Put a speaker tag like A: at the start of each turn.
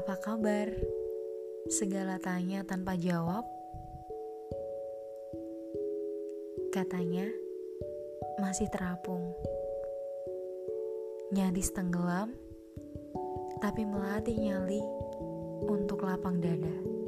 A: Apa kabar? Segala tanya tanpa jawab. Katanya masih terapung. Nyaris tenggelam, tapi melatih nyali untuk lapang dada.